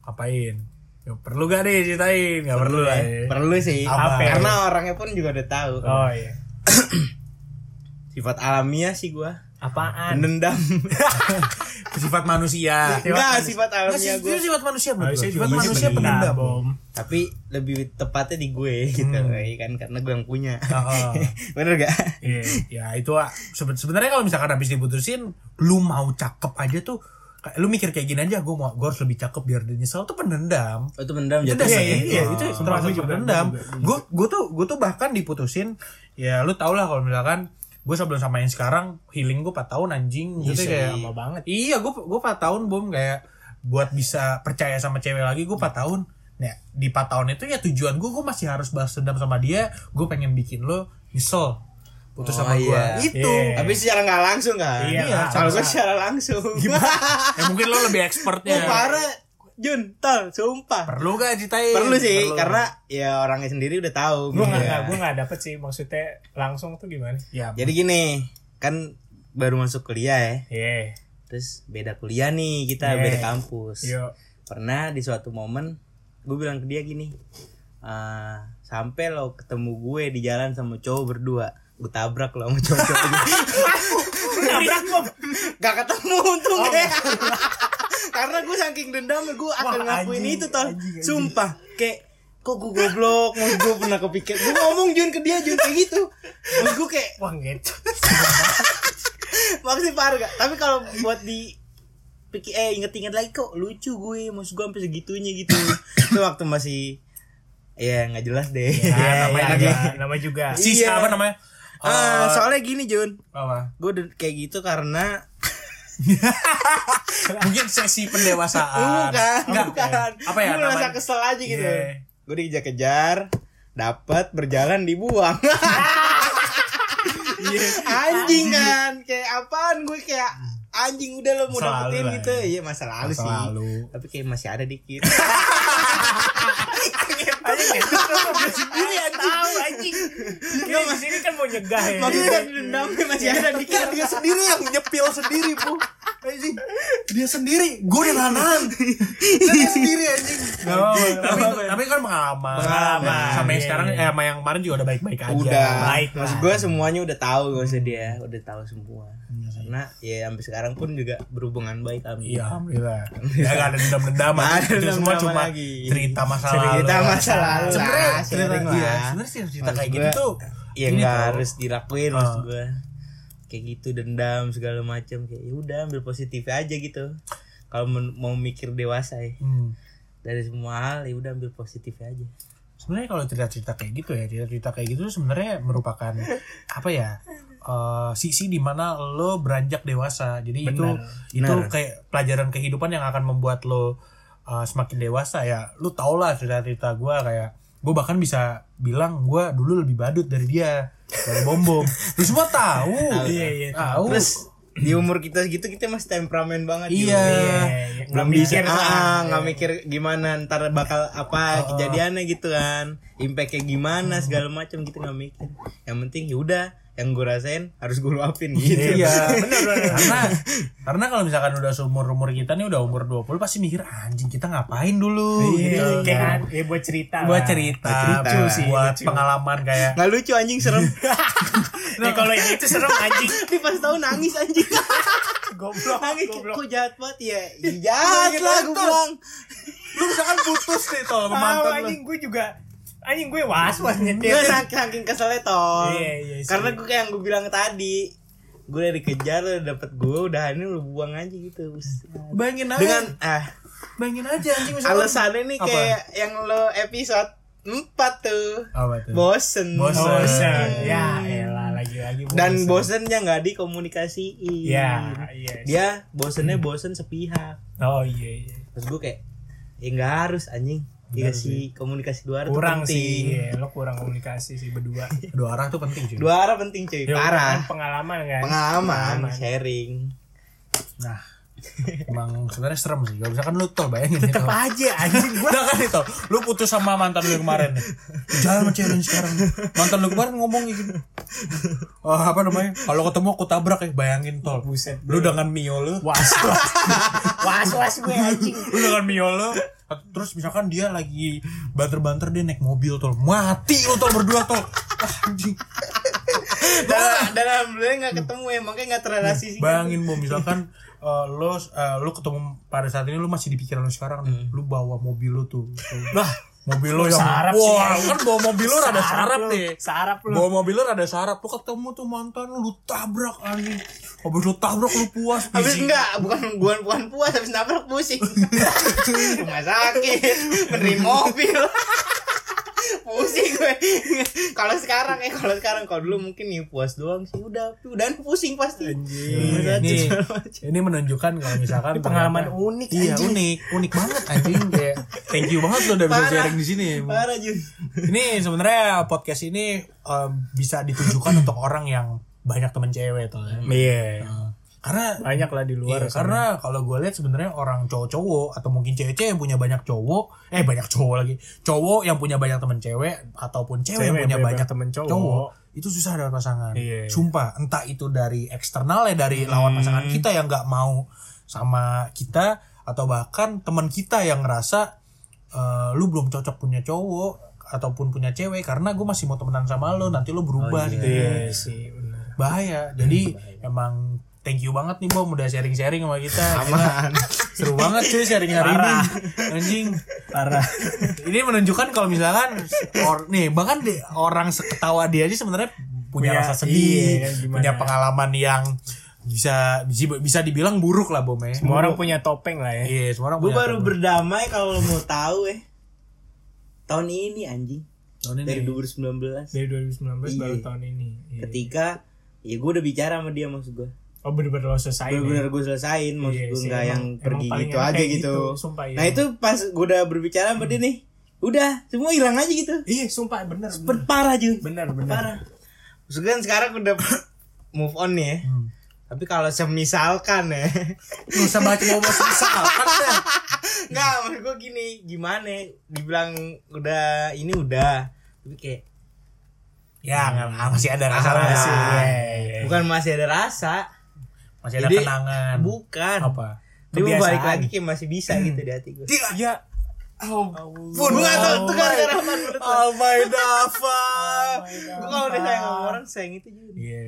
Apain? Ya, perlu gak deh ceritain? Gak perlu lah ya. perlu sih Apa? karena orangnya pun juga udah tahu Oh iya. [CLEARS THROAT] sifat alamiah sih gue Apaan? pendendam [LAUGHS] Sifat manusia. enggak sifat alamiah sih, gue itu sifat manusia Sifat manusia pendendam. Bom. tapi lebih tepatnya di gue gitu ya kan karena gue yang punya Heeh. [LAUGHS] bener gak Iya. ya itu ah, seben- sebenarnya kalau misalkan habis diputusin lu mau cakep aja tuh kayak lu mikir kayak gini aja gue mau gue harus lebih cakep biar dia nyesel tuh pendendam oh, itu pendendam dasarnya ya? iya, Oh. itu termasuk pendendam gua juga, gue gue tuh gue tuh bahkan diputusin ya lu tau lah kalau misalkan gue sebelum sama yang sekarang healing gue 4 tahun anjing gitu Iya, kayak Lama banget. iya gue gue 4 tahun bom kayak buat bisa percaya sama cewek lagi gue 4 tahun nah di 4 tahun itu ya tujuan gue gue masih harus balas dendam sama dia gue pengen bikin lo nyesel putus Oh, sama gue iya. itu Iya. Tapi secara nggak langsung kan? Iya, Iya, Kalau gue secara langsung. [LAUGHS] ya mungkin lo lebih expertnya Oh, parah. Jun, tol, sumpah. perlu gak ceritain Perlu sih, karena ya orangnya sendiri udah tahu. Gue nggak ya. gue nggak dapet sih maksudnya langsung tuh gimana? ya Jadi gini, kan baru masuk kuliah ya. Iya. Terus beda kuliah nih, kita Iya. beda kampus. Yo. Pernah di suatu momen, gue bilang ke dia gini, "Ah, sampai lo ketemu gue di jalan sama cowok berdua, gue tabrak lo sama cowok-cowok [LAUGHS] Nabrak kok. Gak ketemu untungnya Karena gue saking dendam Gue akan Wah, ngakuin anjing, itu anjing, anjing. Sumpah Kayak Kok gue goblok Maksud gue pernah kepikir Gue ngomong Jun ke dia Jun kayak gitu Maksud gue kayak Wah gitu. Maksudnya parah gak Tapi kalau buat di pikir eh inget-inget lagi kok lucu gue maksud gue sampai segitunya gitu itu waktu masih ya nggak jelas deh [LAUGHS] namanya Ya, juga, ya. nama juga. sis Iya. apa namanya Eh, soalnya gini Jun apa gue kayak gitu karena [LAUGHS] mungkin sesi pendewasaan. Bukan Enggak, bukan. Apa ya gue namanya? kesel aja gitu. Iya. gue dikejar-kejar dapat berjalan dibuang. [LAUGHS] Anjing kan kayak apaan? Gue kayak anjing udah lo mau Masa dapetin gitu. ya. iya masa lalu Masa sih. lalu. tapi kayak masih ada dikit [LAUGHS] [LAUGHS] Anjing dia sendiri yang tahu anjing. Kita di sini kan mau nyegah ya. makanya kan dendamnya masih ada dikit dia sendiri yang nyepil sendiri bu. Anjing. Dia sendiri. Gue udah nahan. Dia [LAUGHS] sendiri anjing. Tapi tapi kan pengalaman. Pengalaman, sama yang iya, sekarang iya. eh sama yang kemarin juga udah baik baik aja. Udah. Baik maksud gue semuanya udah tahu gak usah dia udah tahu semua. Karena ya sampai sekarang pun juga berhubungan baik amin Iya, alhamdulillah. [LAUGHS] Ya gak ada ada Itu semua cuma lagi. cerita masa lalu. cerita masa lalu Sebenarnya lah, iya, sebenarnya sih cerita kayak gitu tuh ya nggak harus dilakuin maksud Ah. gue kayak gitu dendam segala macam kayak ya udah ambil positif aja gitu. Kalau mau mikir dewasa ya. Hmm. dari semua hal ya udah ambil positif aja. Sebenarnya kalau cerita-cerita kayak gitu ya cerita-cerita kayak gitu sebenarnya merupakan apa ya eh, sisi di mana lo beranjak dewasa. Jadi itu itu Benar. kayak pelajaran kehidupan yang akan membuat lo eh, semakin dewasa ya lo tau lah cerita-cerita gue kayak gue bahkan bisa bilang gue dulu lebih badut dari dia dari bom bom [LAUGHS] lu semua tahu Iya, iya, tahu terus di umur kita segitu kita masih temperamen banget Jun. iya. Iya, belum bisa mikir lah. ah, nggak mikir gimana ntar bakal apa kejadiannya gitu kan. Impact kayak gimana segala macam gitu nggak mikir. Yang penting ya udah yang gue rasain harus gue luapin [LAUGHS] gitu Iya, [LAUGHS] karena karena kalau misalkan udah seumur umur kita nih udah umur 20 pasti mikir anjing kita ngapain dulu Iya, gitu kayak kan. ya buat cerita buat lah. cerita, cerita. lucu sih, buat lucu. pengalaman kayak nggak lucu anjing serem [LAUGHS] Nah, kalau yang itu serem anjing. Ini pas tahu nangis anjing Goblok, nangis goblok. kok jahat banget ya Iya, jahat lah gue bilang lu misalkan putus nih tol mantan lu. anjing gue juga anjing gue was was Gue nyetir. saking, saking keselnya tol Iya, iya sih. Karena gue kayak yang gue bilang tadi Gue udah dikejar, udah dapet gue, udah ini lu buang aja gitu Bayangin aja. Dengan, ah bayangin aja anjing alasannya nih Apa? kayak yang lo episode 4 tuh Apa tuh? Bosen Bosen. Bosan. Ya, elah lagi-lagi Dan bosennya nggak dikomunikasiin Ya, iya. sih. Dia bosennya bosen sepihak Oh iya iya. Terus gue kayak Ya nggak harus anjing Dikasih komunikasi dua arah tuh Kurang penting. sih, iya, lo kurang komunikasi sih berdua. [LAUGHS] Dua arah tuh penting cuy. Dua arah penting cuy Ya, Parah kan pengalaman kan. Pengalaman, sharing Nah, emang sebenarnya serem sih. Kalau misalkan lu tol bayangin Tetep Tol. aja anjing gue. [LAUGHS] Udah kan itu, lu putus sama mantan lu yang kemarin nih. Jangan yang sekarang. Mantan lu kemarin ngomong gitu. Oh, apa namanya? Kalau ketemu aku tabrak ya, bayangin tol. Buset, Lu dengan Mio lu, Was was. [LAUGHS] was was gue anjing. lu dengan Mio lu, terus misalkan dia lagi banter-banter dia naik mobil tol. Mati lu tol berdua tol. Ah, Anjing. Dan alhamdulillah nggak ketemu ya Makanya nggak terrelasi sih Bayangin bu, misalkan eh, lo eh, lo ketemu pada saat ini lo masih di pikiran lo sekarang nih. Lo bawa mobil lo tuh. tuh. Lah, mobil lo yang Sarap sih, wah anjing. kan bawa mobil lo rada Sarap lu, deh sarap lu. bawa mobil lo rada sarap lo ketemu tuh mantan lo lu tabrak anjing habis lo tabrak lo puas Habis enggak, bukan bukan bukan puas, habis nabrak pusing. [LAUGHS] Rumah sakit, benerin mobil. Pusing gue. [LAUGHS] kalau sekarang ya, kalau sekarang kalau dulu mungkin nih puas doang sih udah, udah pusing pasti. Sakit, ini ini menunjukkan kalau misalkan Ini pengalaman ternyata- unik, iya anjing. unik unik banget anjing kayak thank you banget lo udah bisa sharing di sini Parah Jun. ini sebenarnya podcast ini em, bisa ditujukan untuk orang yang banyak temen cewek tuh ya. Iya. Karena Banyak lah di luar. Iya, karena kalau gue lihat sebenarnya orang cowok-cowok atau mungkin cewek-cewek yang punya banyak cowok, eh banyak cowok lagi, cowok yang punya banyak temen cewek ataupun cewek, yang punya banyak temen cowok. itu susah dapat pasangan. Iya. Sumpah, entah itu dari eksternal ya dari lawan pasangan kita yang nggak mau sama kita atau bahkan teman kita yang ngerasa eh, lu belum cocok punya cowok ataupun punya cewek karena gue masih mau temenan sama lo nanti lo berubah gitu Iya sih, bahaya jadi emang thank you banget nih bom udah sharing sharing sama kita Gila, seru banget cuy sharing hari ini anjing Parah. ini menunjukkan kalau misalkan or, nih bahkan di, orang seketawa dia aja sebenarnya punya Punya- rasa sedih iya, gimana? punya pengalaman yang bisa bisa bisa dibilang buruk lah bom ya Semua orang punya topeng lah ya. iya semua orang Gue punya baru temen. berdamai kalau lo mau tahu eh. Tahun ini anjing. Tahun ini. Dari 2019. Dari 2019 baru Iya. tahun ini. Iya. Ketika ya gue udah bicara sama dia maksud gue. Oh bener-bener lo selesai. bener-bener gue selesain maksud Iya gue sih, nggak emang- yang pergi gitu aja gitu, gitu, sumpah, iya. nah itu pas gue udah berbicara sama dia nih udah semua hilang aja gitu Iya, sumpah bener. bener. Parah Jun Bener, bener. parah maksud gue kan sekarang udah [LAUGHS] move on nih ya Hmm. tapi kalau semisalkan ya nggak usah baca ngomong [LAUGHS] misalkan dah nggak maksud gue gini gimana dibilang udah ini udah tapi kayak ya nggak- masih ada rasa Ah, rasa iya, iya. bukan masih ada rasa masih ada Jadi, kenangan bukan apa dia mau balik lagi kayak masih bisa gitu di hati gue Ya. pun gue gak tau itu gara-gara apa menurut Oh my Dava. gue kalau udah sayang sama orang sayang itu juga Iya.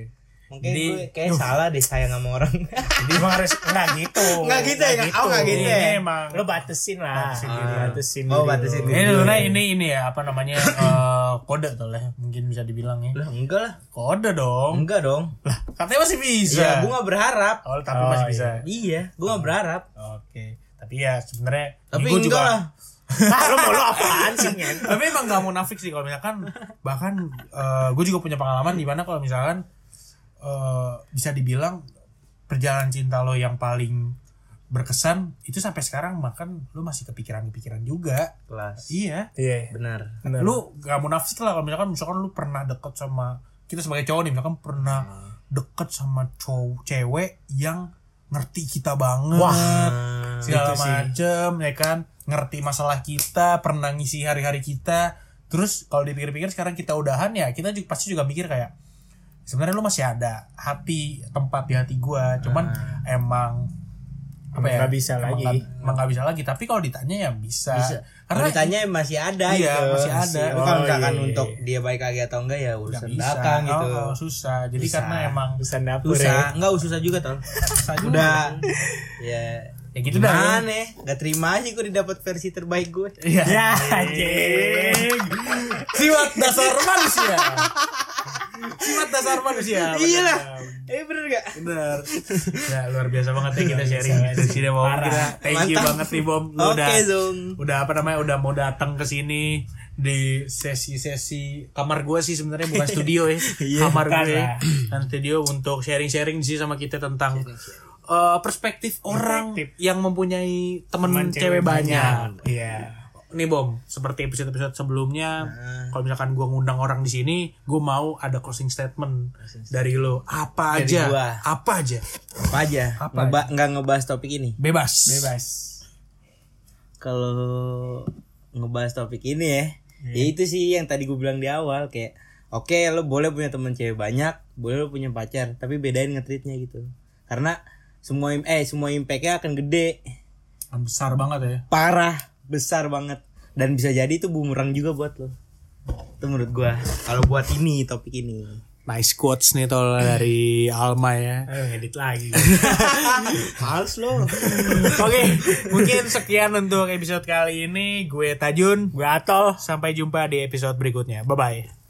Mungkin Jadi- gue kayak salah deh sayang sama orang. Jadi emang harus enggak gitu. Nggak gitu ya, nggak- oh, nggak gitu Ini ya. emang lo batasin lah. Batasin diri. diri. Batasin Oh, batasin diri. Ini Iya. sebenarnya ini ini ya apa namanya [COUGHS] eh, kode tuh lah mungkin bisa dibilang ya. lah enggak lah. Kode dong. Enggak dong. Lah, katanya masih bisa. Iya, gue gak berharap. Oh, tapi Oh, masih iya. bisa. Iya, gue gak berharap. Oke. Tapi ya sebenarnya Tapi gua enggak lah. [LAUGHS] Nah, lo mau lo apaan sih, Nyen? [LAUGHS] tapi emang gak munafik sih kalau misalkan bahkan gue juga punya pengalaman di mana kalau misalkan eh, bisa dibilang perjalanan cinta lo yang paling berkesan itu sampai sekarang bahkan lo masih kepikiran-kepikiran juga Kelas. iya Iya. Benar. Bener. lu gak munafik lah kalau misalkan misalkan lu pernah deket sama kita sebagai cowok nih misalkan pernah deket sama cowok cewek yang ngerti kita banget Wah, segala itu sih. macem ya kan? Ngerti masalah kita pernah ngisi hari-hari kita. Terus kalau dipikir-pikir sekarang kita udahan ya kita juga pasti juga mikir kayak sebenarnya lu masih ada hati tempat di hati gua. Cuman emang apa ya Nggak bisa emang lagi. emang nggak bisa lagi tapi kalau ditanya ya bisa, Bisa. Kalau karena ditanya masih ada Iya, gitu. masih ada. Tapi kalau Oh, misalkan iya, iya, untuk iya. dia baik lagi atau enggak ya urusan bisa belakang gitu. Oh, oh, susah jadi Susah. karena emang Urusan dapur ya. Susah, enggak susah juga tol. susah juga. Udah [LAUGHS] ya ya gitu dah ya. ya? Gak terima aja gue didapat versi terbaik gue. Iya. Ya, anjing. Siwat dasar manusia. [LAUGHS] Siwat dasar manusia. Iya lah. Eh bener gak? Bener. Ya luar biasa banget ya kita sharing di sini Bom. Parah. Kita thank you Mantap. banget nih Bom. Lu Oke udah Zong. udah apa namanya udah mau datang ke sini di sesi-sesi kamar gue sih sebenarnya bukan studio ya [LAUGHS] kamar bukan gue dan studio untuk sharing-sharing sih sama kita tentang eh, perspektif orang Perspektif. yang mempunyai temen Teman cewek, banyak. Iya. Nih bom seperti episode-episode sebelumnya Nah. kalau misalkan gua ngundang orang di sini gua mau ada closing statement dari lo apa Dari aja gua. apa aja Apa aja? Apa Ngeba nggak ngebahas topik ini. bebas Bebas. Kalau ngebahas topik ini ya, Iya. ya itu sih yang tadi gue bilang di awal kayak oke lo boleh punya teman cewek banyak, boleh lo punya pacar, tapi bedain ngetritnya gitu. Karena semua im- eh semua impactnya akan gede, besar banget ya parah, besar banget dan bisa jadi itu bumerang juga buat lo. Itu menurut gua. Kalau buat ini topik ini. nice quotes nih tol dari Alma ya Ayo [LAUGHS] ngedit lagi. [LAUGHS] Males lo. oke mungkin sekian untuk episode kali ini gue Tajun Gue atol. sampai jumpa di episode berikutnya bye bye